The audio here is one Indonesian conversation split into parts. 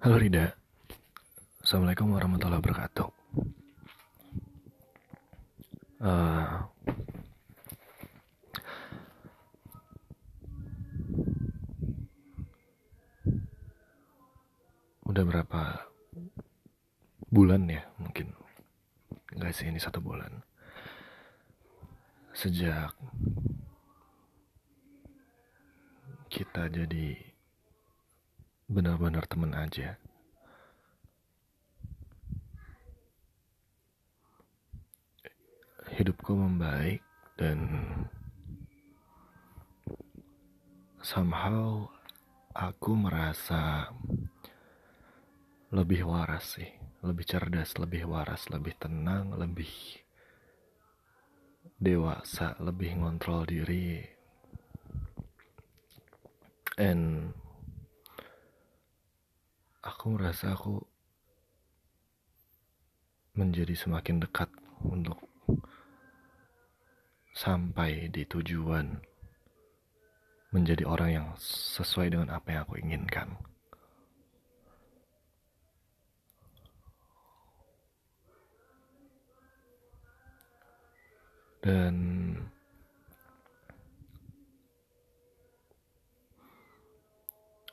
Halo Rida. Assalamualaikum warahmatullahi wabarakatuh. Uh, Udah berapa bulan ya mungkin? Enggak sih ini satu bulan. Sejak kita jadi benar-benar teman aja. Hidupku membaik dan somehow aku merasa lebih waras sih, lebih cerdas, lebih waras, lebih tenang, lebih dewasa, lebih ngontrol diri. And aku merasa aku menjadi semakin dekat untuk sampai di tujuan menjadi orang yang sesuai dengan apa yang aku inginkan. Dan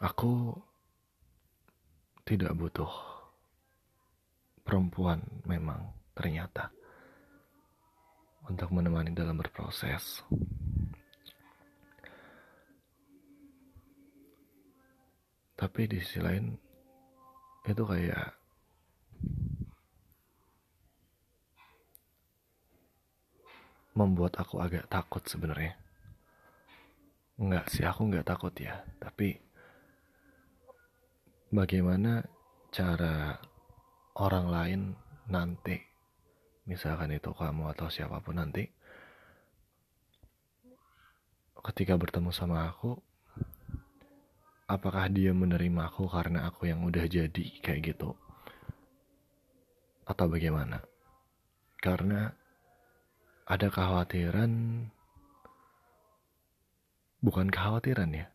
aku tidak butuh perempuan memang ternyata untuk menemani dalam berproses. Tapi di sisi lain itu kayak membuat aku agak takut sebenarnya. Enggak sih, aku enggak takut ya. Tapi bagaimana cara orang lain nanti misalkan itu kamu atau siapa pun nanti ketika bertemu sama aku apakah dia menerima aku karena aku yang udah jadi kayak gitu? Atau bagaimana? Karena ada kekhawatiran bukan kekhawatiran ya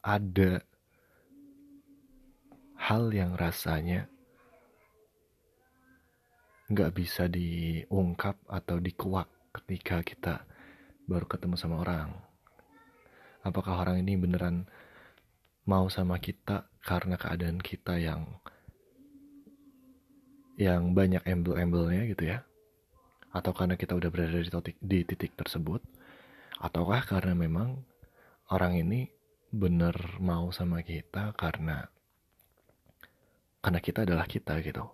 ada hal yang rasanya nggak bisa diungkap atau dikuak ketika kita baru ketemu sama orang. Apakah orang ini beneran mau sama kita karena keadaan kita yang yang banyak embel-embelnya gitu ya? Atau karena kita udah berada di titik, di titik tersebut? Ataukah karena memang orang ini bener mau sama kita karena karena kita adalah kita gitu.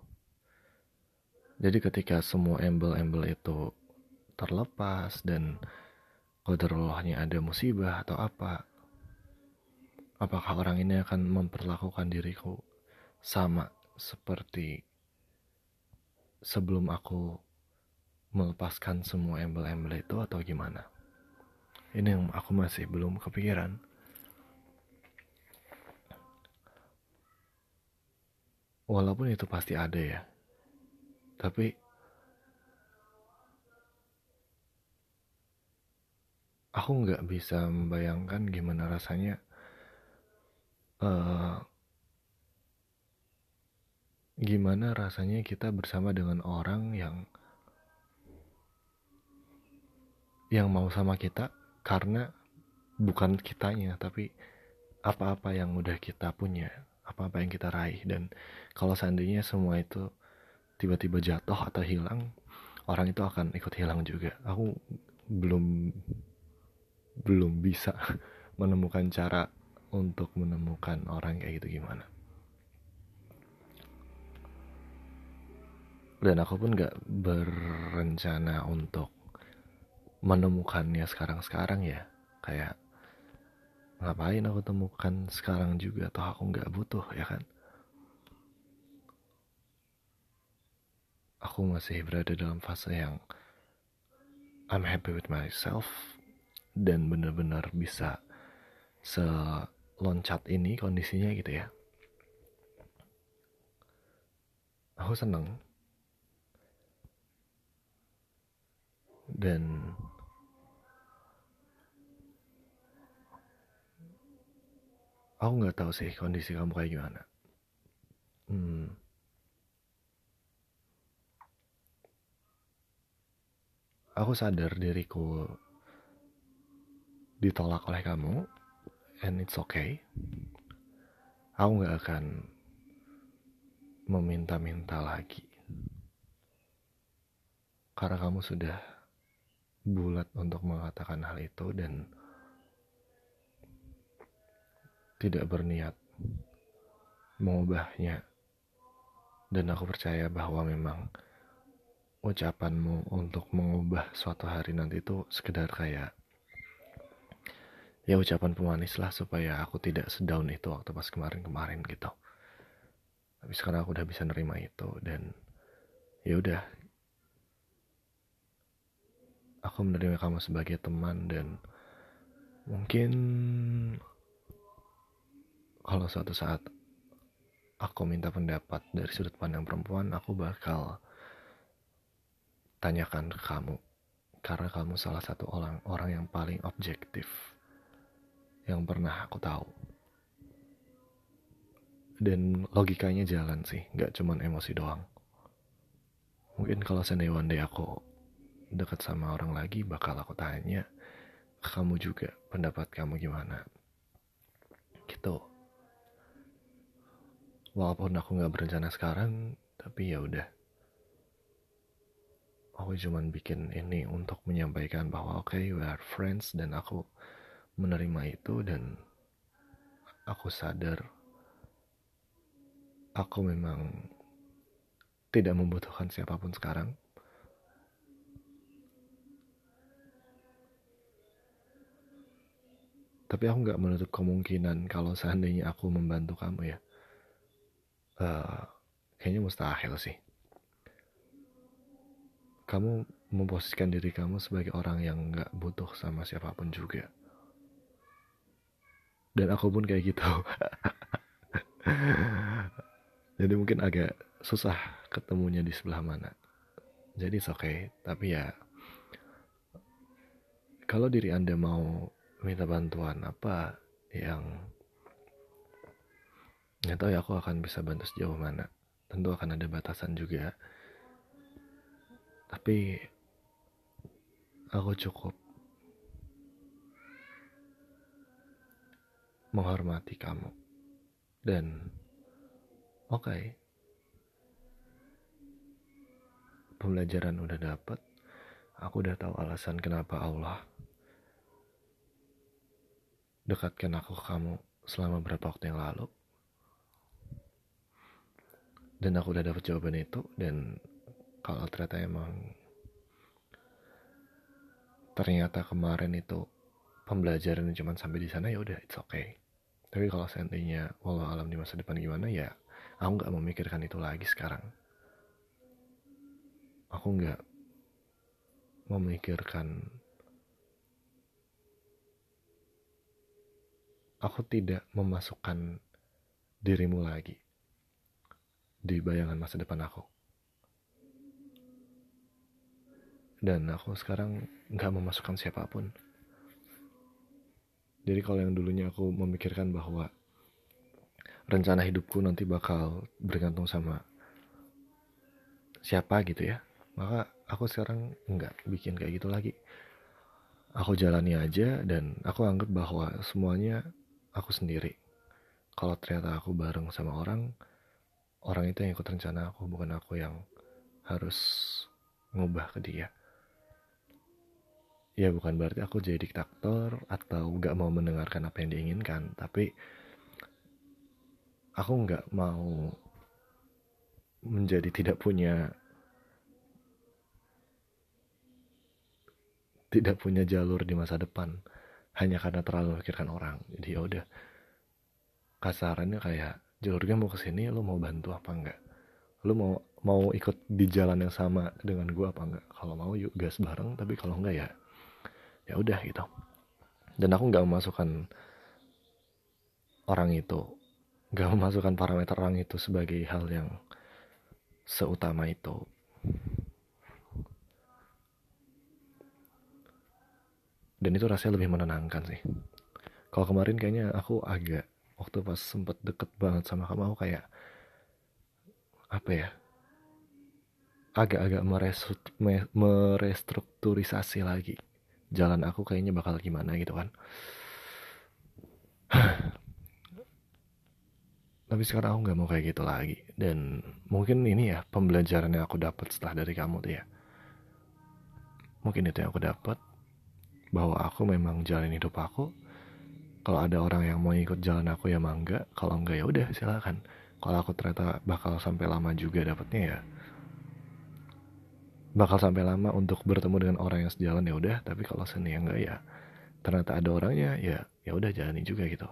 Jadi ketika semua embel-embel itu terlepas dan kodarullahnya ada musibah atau apa apakah orang ini akan memperlakukan diriku sama seperti sebelum aku melepaskan semua embel-embel itu atau gimana? Ini yang aku masih belum kepikiran walaupun itu pasti ada ya. Tapi aku nggak bisa membayangkan gimana rasanya uh, gimana rasanya kita bersama dengan orang yang yang mau sama kita karena bukan kitanya tapi apa-apa yang udah kita punya apa-apa yang kita raih. Dan kalau seandainya semua itu tiba-tiba jatuh atau hilang orang itu akan ikut hilang juga. Aku belum belum bisa menemukan cara untuk menemukan orang kayak gitu gimana. Dan aku pun gak berencana untuk menemukannya sekarang-sekarang ya. Kayak ngapain aku temukan sekarang juga? Atau aku nggak butuh ya kan? Aku masih berada dalam fase yang I'm happy with myself dan benar-benar bisa seloncat ini kondisinya gitu ya. Aku seneng. Dan Aku nggak tahu sih kondisi kamu kayak gimana. hmm, aku sadar diriku ditolak oleh kamu and it's okay. Aku nggak akan meminta-minta lagi. Karena kamu sudah bulat untuk mengatakan hal itu dan tidak berniat mengubahnya. Dan aku percaya bahwa memang ucapanmu untuk mengubah suatu hari nanti itu sekedar kayak ya ucapan pemanis lah supaya aku tidak sedown itu waktu pas kemarin-kemarin gitu. Tapi sekarang aku udah bisa nerima itu dan ya udah. Aku menerima kamu sebagai teman dan mungkin kalau suatu saat aku minta pendapat dari sudut pandang perempuan, aku bakal tanyakan ke kamu. Karena kamu salah satu orang orang yang paling objektif yang pernah aku tahu. Dan logikanya jalan sih, nggak cuman emosi doang. Mungkin kalau seandainya aku dekat sama orang lagi, bakal aku tanya kamu juga pendapat kamu gimana. Gitu walaupun aku nggak berencana sekarang tapi ya udah. Aku cuman bikin ini untuk menyampaikan bahwa oke okay, we are friends dan aku menerima itu dan aku sadar aku memang tidak membutuhkan siapa pun sekarang. Tapi aku nggak menutup kemungkinan kalau seandainya aku membantu kamu ya uh, kayaknya mustahil sih. Kamu memposisikan diri kamu sebagai orang yang nggak butuh sama siapa pun juga. Dan aku pun kayak gitu. Jadi mungkin agak susah ketemunya di sebelah mana. Jadi oke okay. Tapi ya kalau diri anda mau minta bantuan apa yang nggak tahu ya aku akan bisa bantu sejauh mana. Tentu akan ada batasan juga. Tapi aku cukup menghormati kamu. Dan oke. Okay, pembelajaran udah dapet. Aku udah tahu alasan kenapa Allah dekatkan aku ke kamu selama beberapa waktu yang lalu dan aku udah dapet jawaban itu dan kalau ternyata emang ternyata kemarin itu pembelajaran cuma sampai di sana ya udah it's okay. Tapi kalau seandainya walau alam di masa depan gimana ya aku nggak memikirkan itu lagi sekarang. Aku nggak memikirkan aku tidak memasukkan dirimu lagi di bayangan masa depan aku. Dan aku sekarang nggak memasukkan siapa pun. Jadi kalau yang dulunya aku memikirkan bahwa rencana hidupku nanti bakal bergantung sama siapa gitu ya, maka aku sekarang nggak bikin kayak gitu lagi. Aku jalani aja dan aku anggap bahwa semuanya aku sendiri. Kalau ternyata aku bareng sama orang, orang itu yang ikut rencana aku bukan aku yang harus ngubah ke dia. Ya bukan berarti aku jadi diktator atau gak mau mendengarkan apa yang diinginkan tapi aku gak mau menjadi tidak punya tidak punya jalur di masa depan hanya karena terlalu memikirkan orang. Jadi ya udah kasarannya kayak jalurnya mau ke sini lo mau bantu apa enggak? Lo mau mau ikut di jalan yang sama dengan gue apa enggak? Kalau mau yuk gas bareng tapi kalau enggak ya ya udah gitu. Dan aku nggak memasukkan orang itu nggak memasukkan parameter orang itu sebagai hal yang seutama itu. Dan itu rasanya lebih menenangkan sih. Kalau kemarin kayaknya aku agak waktu pas sempet deket banget sama kamu aku kayak apa ya agak-agak merestrukturisasi lagi jalan aku kayaknya bakal gimana gitu kan. Tapi sekarang aku nggak mau kayak gitu lagi. Dan mungkin ini ya pembelajaran yang aku dapat setelah dari kamu tuh ya. Mungkin itu yang aku dapat bahwa aku memang jalan hidup aku kalau ada orang yang mau ikut jalan aku ya mangga. Kalau enggak ya udah silakan. Kalau aku ternyata bakal sampai lama juga dapatnya ya. Bakal sampai lama untuk bertemu dengan orang yang sejalan ya udah. Tapi kalau seni yang enggak ya ternyata ada orangnya ya ya udah jalani juga gitu.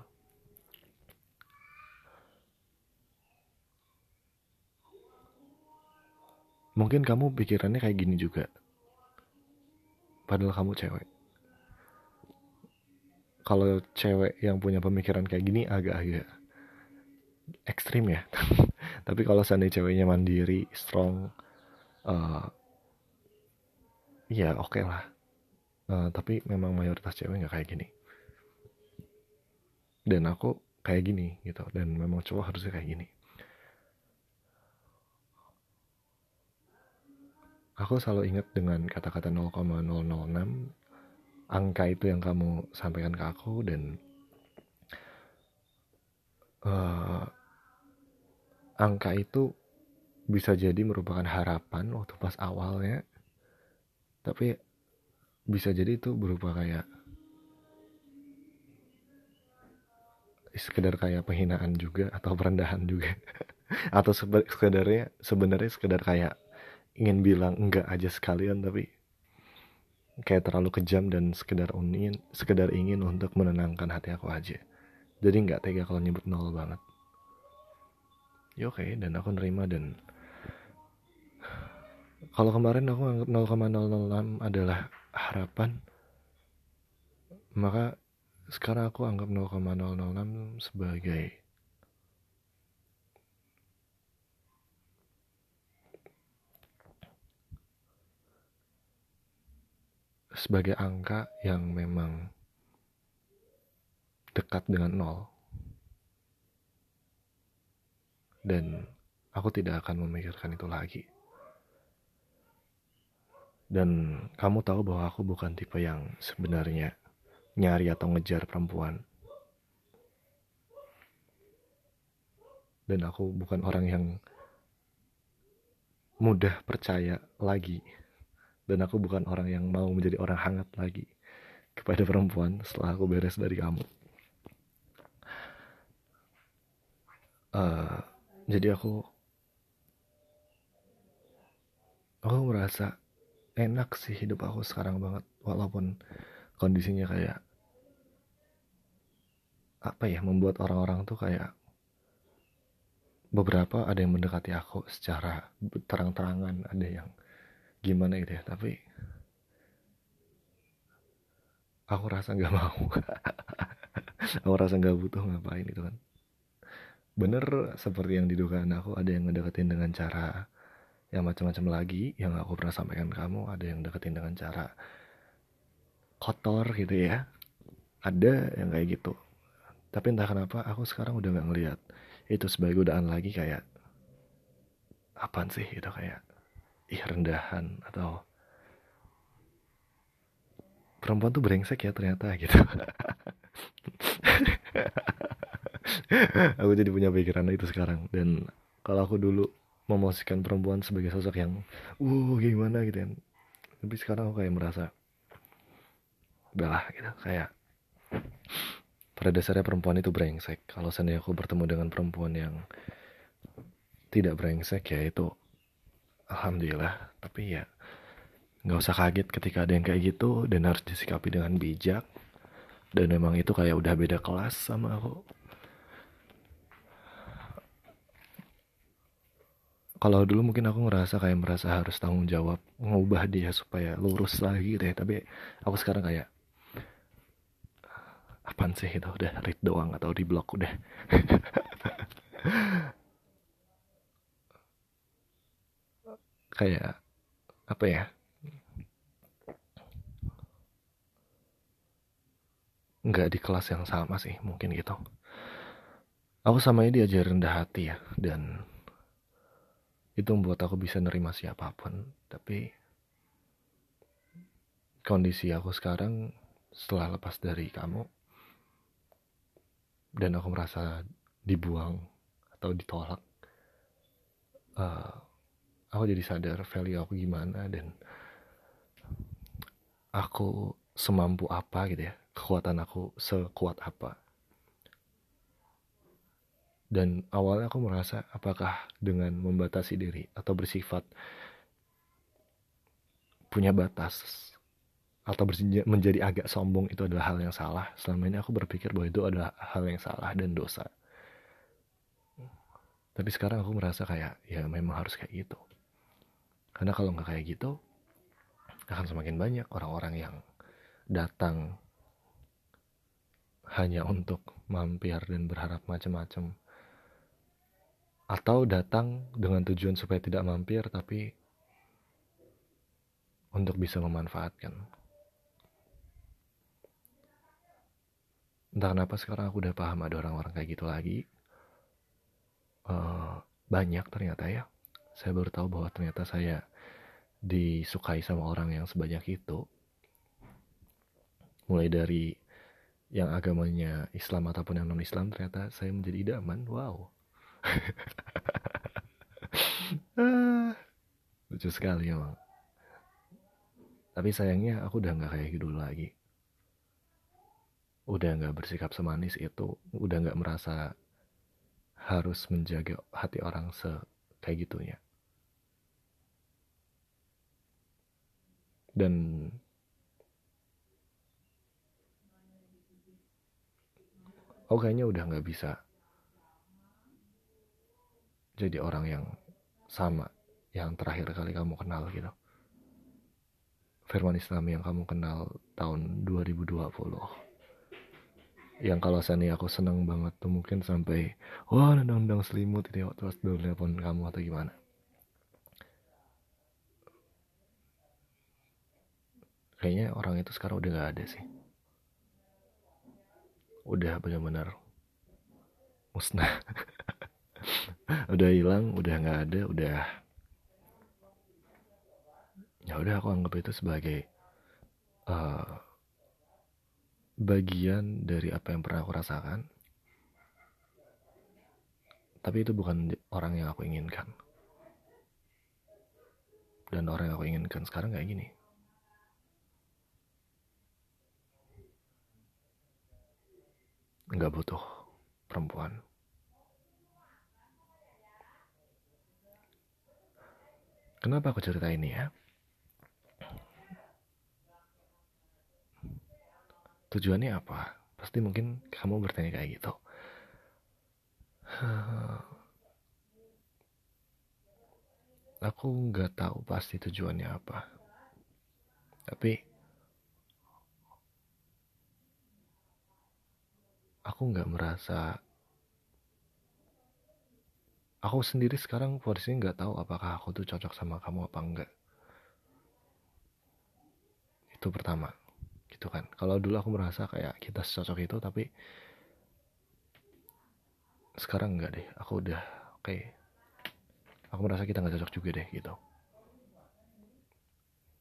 Mungkin kamu pikirannya kayak gini juga. Padahal kamu cewek kalau cewek yang punya pemikiran kayak gini agak-agak ekstrim ya. Tapi kalau seandainya ceweknya mandiri strong uh, ya oke okay lah. Uh, tapi memang mayoritas cewek nggak kayak gini. Dan aku kayak gini gitu dan memang cowok harusnya kayak gini. Aku selalu ingat dengan kata-kata 0,006 angka itu yang kamu sampaikan ke aku dan uh, angka itu bisa jadi merupakan harapan waktu pas awalnya tapi bisa jadi itu berupa kayak sekedar kayak penghinaan juga atau perendahan juga. Atau sebenarnya sebenarnya sekedar kayak ingin bilang enggak aja sekalian tapi kayak terlalu kejam dan sekedar ingin sekedar ingin untuk menenangkan hati aku aja. Jadi nggak tega kalau nyebut nol banget. Ya oke dan aku nerima dan kalau kemarin aku anggap 0,006 adalah harapan maka sekarang aku anggap 0,006 sebagai sebagai angka yang memang dekat dengan nol. Dan aku tidak akan memikirkan itu lagi. Dan kamu tahu bahwa aku bukan tipe yang sebenarnya nyari atau ngejar perempuan. Dan aku bukan orang yang mudah percaya lagi dan aku bukan orang yang mau menjadi orang hangat lagi kepada perempuan setelah aku beres dari kamu. Uh, jadi aku aku merasa enak sih hidup aku sekarang banget walaupun kondisinya kayak apa ya membuat orang-orang tuh kayak beberapa ada yang mendekati aku secara terang-terangan ada yang gimana gitu ya tapi aku rasa nggak mau aku rasa nggak butuh ngapain itu kan. Bener seperti yang diduga aku ada yang ngedeketin dengan cara yang macam-macam lagi yang aku pernah sampaikan kamu ada yang deketin dengan cara kotor gitu ya. Ada yang kayak gitu. Tapi entah kenapa aku sekarang udah nggak ngeliat itu sebagai godaan lagi kayak apaan sih itu kayak ih rendahan atau perempuan tuh brengsek ya ternyata gitu. Aku jadi punya pikiran itu sekarang. Dan kalau aku dulu memosisikan perempuan sebagai sosok yang uh gimana gitu ya tapi sekarang aku kayak merasa udahlah gitu. Kayak pada dasarnya perempuan itu brengsek. Kalau seandainya aku bertemu dengan perempuan yang tidak brengsek ya itu alhamdulillah. Tapi ya nggak usah kaget ketika ada yang kayak gitu dan harus disikapi dengan bijak. Dan memang itu kayak udah beda kelas sama aku. Kalau dulu mungkin aku ngerasa kayak merasa harus tanggung jawab ngubah dia supaya lurus lagi gitu ya. Tapi aku sekarang kayak apaan sih itu? Udah read doang atau di blog udah kayak apa ya? Nggak di kelas yang sama sih mungkin gitu. Aku sama ini diajar rendah hati ya dan itu membuat aku bisa nerima siapa pun. Tapi kondisi aku sekarang setelah lepas dari kamu dan aku merasa dibuang atau ditolak uh, aku jadi sadar value aku gimana dan aku semampu apa gitu ya kekuatan aku sekuat apa dan awalnya aku merasa apakah dengan membatasi diri atau bersifat punya batas atau menjadi agak sombong itu adalah hal yang salah. Selama ini aku berpikir bahwa itu adalah hal yang salah dan dosa. Tapi sekarang aku merasa kayak ya memang harus kayak gitu. Karena kalau nggak kayak gitu akan semakin banyak orang-orang yang datang hanya untuk mampir dan berharap macam-macam atau datang dengan tujuan supaya tidak mampir tapi untuk bisa memanfaatkan. Entah kenapa sekarang aku udah paham ada orang-orang kayak gitu lagi. Uh, banyak ternyata ya. Saya baru tahu bahwa ternyata saya disukai sama orang yang sebanyak itu. Mulai dari yang agamanya Islam ataupun yang non Islam ternyata saya menjadi idaman. Wow lucu sekali emang tapi sayangnya aku udah nggak kayak gitu lagi udah nggak bersikap semanis itu udah nggak merasa harus menjaga hati orang se kayak gitunya dan oh kayaknya udah nggak bisa jadi orang yang sama yang terakhir kali kamu kenal gitu. Firman Islam yang kamu kenal tahun 2020 yang kalau saya aku seneng banget tuh mungkin sampai wah nendang-nendang selimut itu dulu telepon kamu atau gimana? Kayaknya orang itu sekarang udah gak ada sih. Udah benar-benar musnah. Udah hilang udah nggak ada udah ya udah aku anggap itu sebagai uh, bagian dari apa yang pernah aku rasakan. Tapi itu bukan orang yang aku inginkan. Dan orang yang aku inginkan sekarang kayak gini. Nggak butuh perempuan. Kenapa aku cerita ini ya? Tujuannya apa? Pasti mungkin kamu bertanya kayak gitu. Aku nggak tahu pasti tujuannya apa. Tapi aku nggak merasa aku sendiri sekarang posisinya nggak tahu apakah aku tuh cocok sama kamu apa enggak itu pertama gitu kan. Kalau dulu aku merasa kayak kita cocok itu tapi sekarang enggak deh. Aku udah oke. Okay. aku merasa kita nggak cocok juga deh gitu.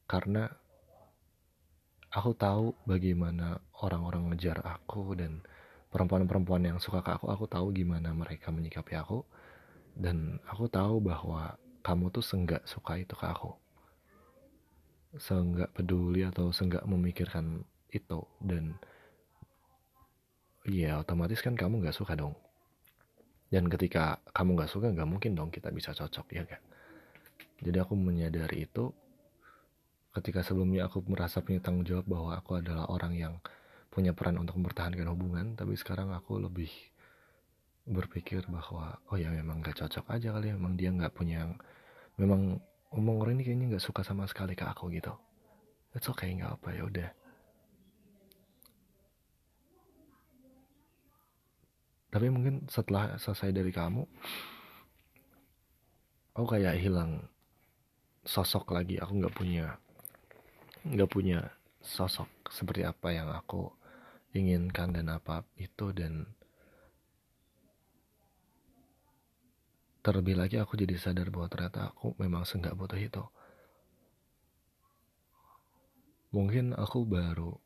Karena aku tahu bagaimana orang-orang ngejar aku dan perempuan-perempuan yang suka ke aku aku tahu gimana mereka menyikapi aku. Dan aku tahu bahwa kamu tuh senggak suka itu ke aku senggak peduli atau senggak memikirkan itu. Dan ya otomatis kan kamu nggak suka dong. Dan ketika kamu nggak suka nggak mungkin dong kita bisa cocok ya kan? Jadi aku menyadari itu ketika sebelumnya aku merasa punya tanggung jawab bahwa aku adalah orang yang punya peran untuk mempertahankan hubungan tapi sekarang aku lebih berpikir bahwa oh ya memang gak cocok aja kali ya. Memang dia nggak punya memang omong orang ini kayaknya nggak suka sama sekali ke aku gitu. It's okay nggak apa ya udah. Tapi mungkin setelah selesai dari kamu aku kayak hilang sosok lagi. Aku nggak punya nggak punya sosok seperti apa yang aku inginkan dan apa itu dan terlebih lagi aku jadi sadar bahwa ternyata aku memang seenggak butuh itu. Mungkin aku baru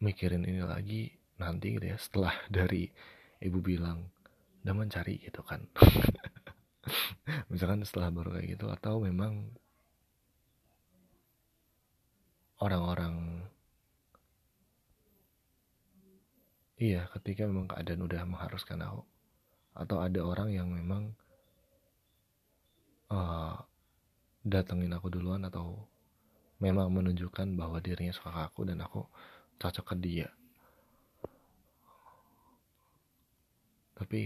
mikirin ini lagi nanti gitu ya setelah dari ibu bilang udah mencari gitu kan. Misalkan setelah baru kayak gitu atau memang orang-orang iya ketika memang keadaan udah mengharuskan aku atau ada orang yang memang uh, datengin aku duluan atau memang menunjukkan bahwa dirinya suka ke aku dan aku cocok ke dia. Tapi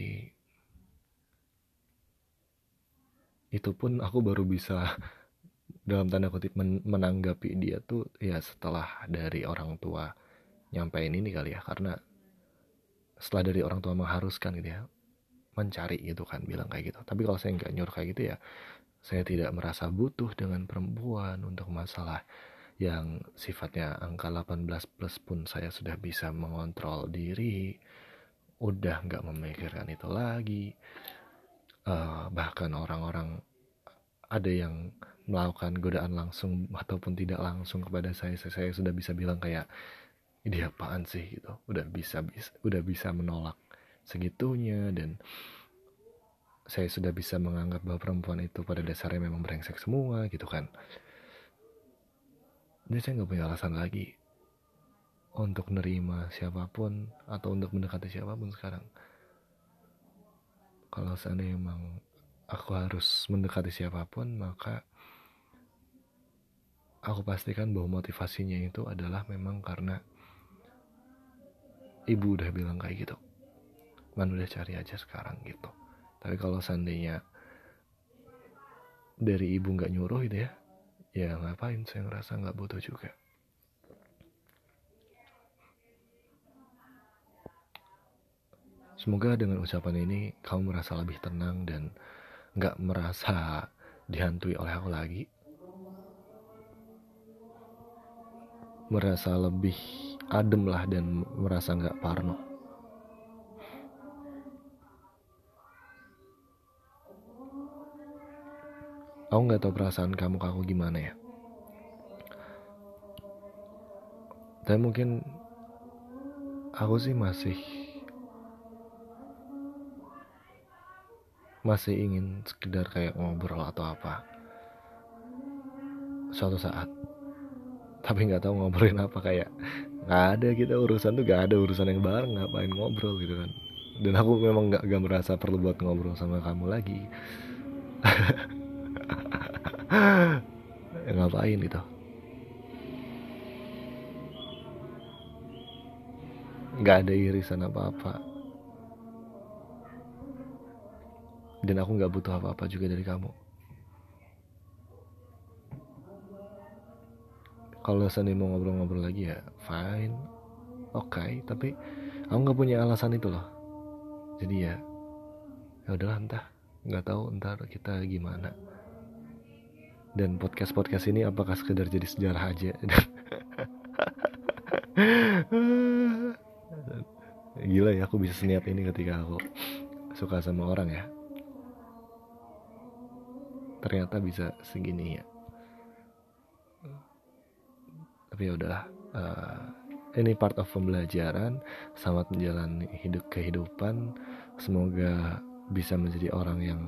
itu pun aku baru bisa dalam tanda kutip men menanggapi dia tuh ya setelah dari orang tua nyampein ini kali ya. Karena setelah dari orang tua mengharuskan gitu ya mencari gitu kan bilang kayak gitu. Tapi kalau saya nggak nyuruh kayak gitu ya saya tidak merasa butuh dengan perempuan untuk masalah yang sifatnya angka 18 plus pun saya sudah bisa mengontrol diri udah nggak memikirkan itu lagi. Uh, bahkan orang-orang ada yang melakukan godaan langsung ataupun tidak langsung kepada saya saya sudah bisa bilang kayak ini apaan sih? gitu. Udah bisa, bisa udah bisa menolak segitunya dan saya sudah bisa menganggap bahwa perempuan itu pada dasarnya memang brengsek semua gitu kan. Jadi saya nggak punya alasan lagi untuk nerima siapa pun atau untuk mendekati siapa pun sekarang. Kalau seandainya memang aku harus mendekati siapa pun maka aku pastikan bahwa motivasinya itu adalah memang karena ibu udah bilang kayak gitu man udah cari aja sekarang gitu tapi kalau seandainya dari ibu nggak nyuruh gitu ya ya ngapain saya ngerasa nggak butuh juga Semoga dengan ucapan ini kamu merasa lebih tenang dan nggak merasa dihantui oleh aku lagi. Merasa lebih adem lah dan merasa nggak parno. Aku nggak tahu perasaan kamu ke aku gimana ya. Tapi mungkin aku sih masih masih ingin sekedar kayak ngobrol atau apa. Suatu saat. Tapi nggak tahu ngobrolin apa kayak nggak ada kita urusan tuh nggak ada urusan yang bareng ngapain ngobrol gitu kan. Dan aku memang nggak gak merasa perlu buat ngobrol sama kamu lagi ya, ngapain gitu? Nggak ada irisan apa-apa. Dan aku nggak butuh apa-apa juga dari kamu. Kalau Sandi mau ngobrol-ngobrol lagi ya fine. Oke okay, tapi aku nggak punya alasan itu loh. Jadi ya ya udahlah entah. Nggak tahu entar kita gimana dan podcast podcast ini apakah sekedar jadi sejarah aja? Gila ya aku bisa seniat ini ketika aku suka sama orang ya. Ternyata bisa segini ya. Tapi ya udahlah uh, ini part of pembelajaran selamat menjalani hidup kehidupan. Semoga bisa menjadi orang yang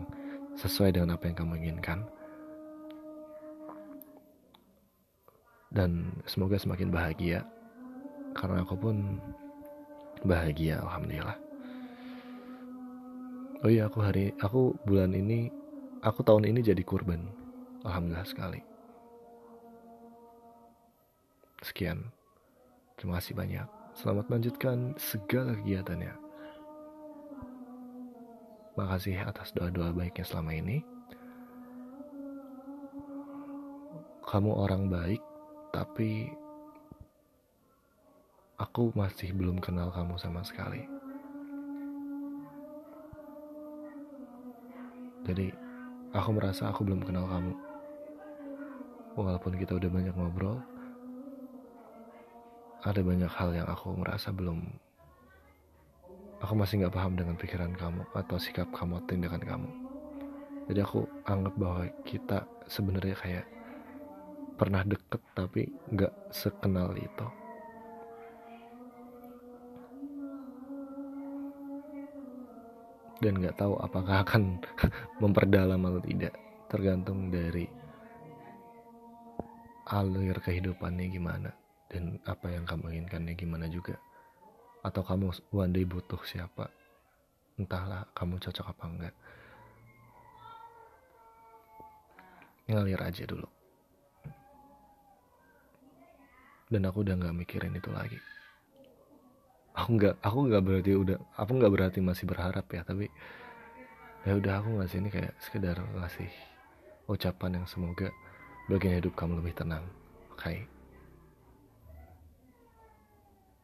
sesuai dengan apa yang kamu inginkan dan semoga semakin bahagia karena aku pun bahagia alhamdulillah oh iya aku hari aku bulan ini aku tahun ini jadi kurban alhamdulillah sekali Sekian. Terima kasih banyak. Selamat melanjutkan segala kegiatannya. Makasih atas doa-doa baiknya selama ini. Kamu orang baik, tapi aku masih belum kenal kamu sama sekali. Jadi, aku merasa aku belum kenal kamu. Walaupun kita udah banyak ngobrol, ada banyak hal yang aku merasa belum aku masih nggak paham dengan pikiran kamu atau sikap kamu tindakan kamu jadi aku anggap bahwa kita sebenarnya kayak pernah deket tapi nggak sekenal itu. Dan nggak tahu apakah akan memperdalam atau tidak tergantung dari alir kehidupannya gimana dan apa yang kamu inginkannya gimana juga. Atau kamu one day butuh siapa entahlah kamu cocok apa enggak. Ngalir aja dulu dan aku udah nggak mikirin itu lagi. Aku nggak aku nggak berarti udah aku nggak berarti masih berharap ya tapi ya udah aku ngasih ini kayak sekedar ngasih ucapan yang semoga bagian hidup kamu lebih tenang. Oke. Okay?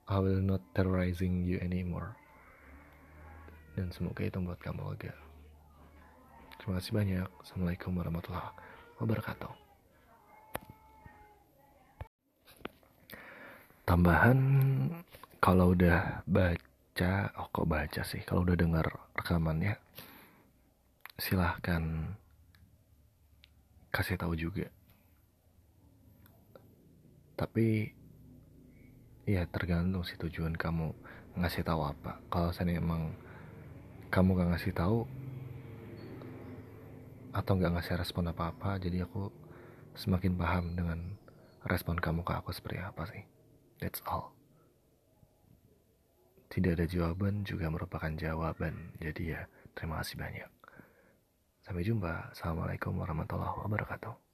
I will not terrorizing you anymore. Dan semoga itu membuat kamu lega. Terima kasih banyak. Assalamualaikum warahmatullahi wabarakatuh tambahan kalau udah baca oh kok baca sih? Kalau udah dengar rekamannya silahkan kasih tahu juga. Tapi ya tergantung sih tujuan kamu ngasih tahu apa. Kalau saya emang kamu gak ngasih tahu atau gak ngasih respon apa-apa jadi aku semakin paham dengan respon kamu ke aku seperti apa sih That's all. Tidak ada jawaban juga merupakan jawaban. Jadi ya, terima kasih banyak. Sampai jumpa. Assalamualaikum warahmatullahi wabarakatuh.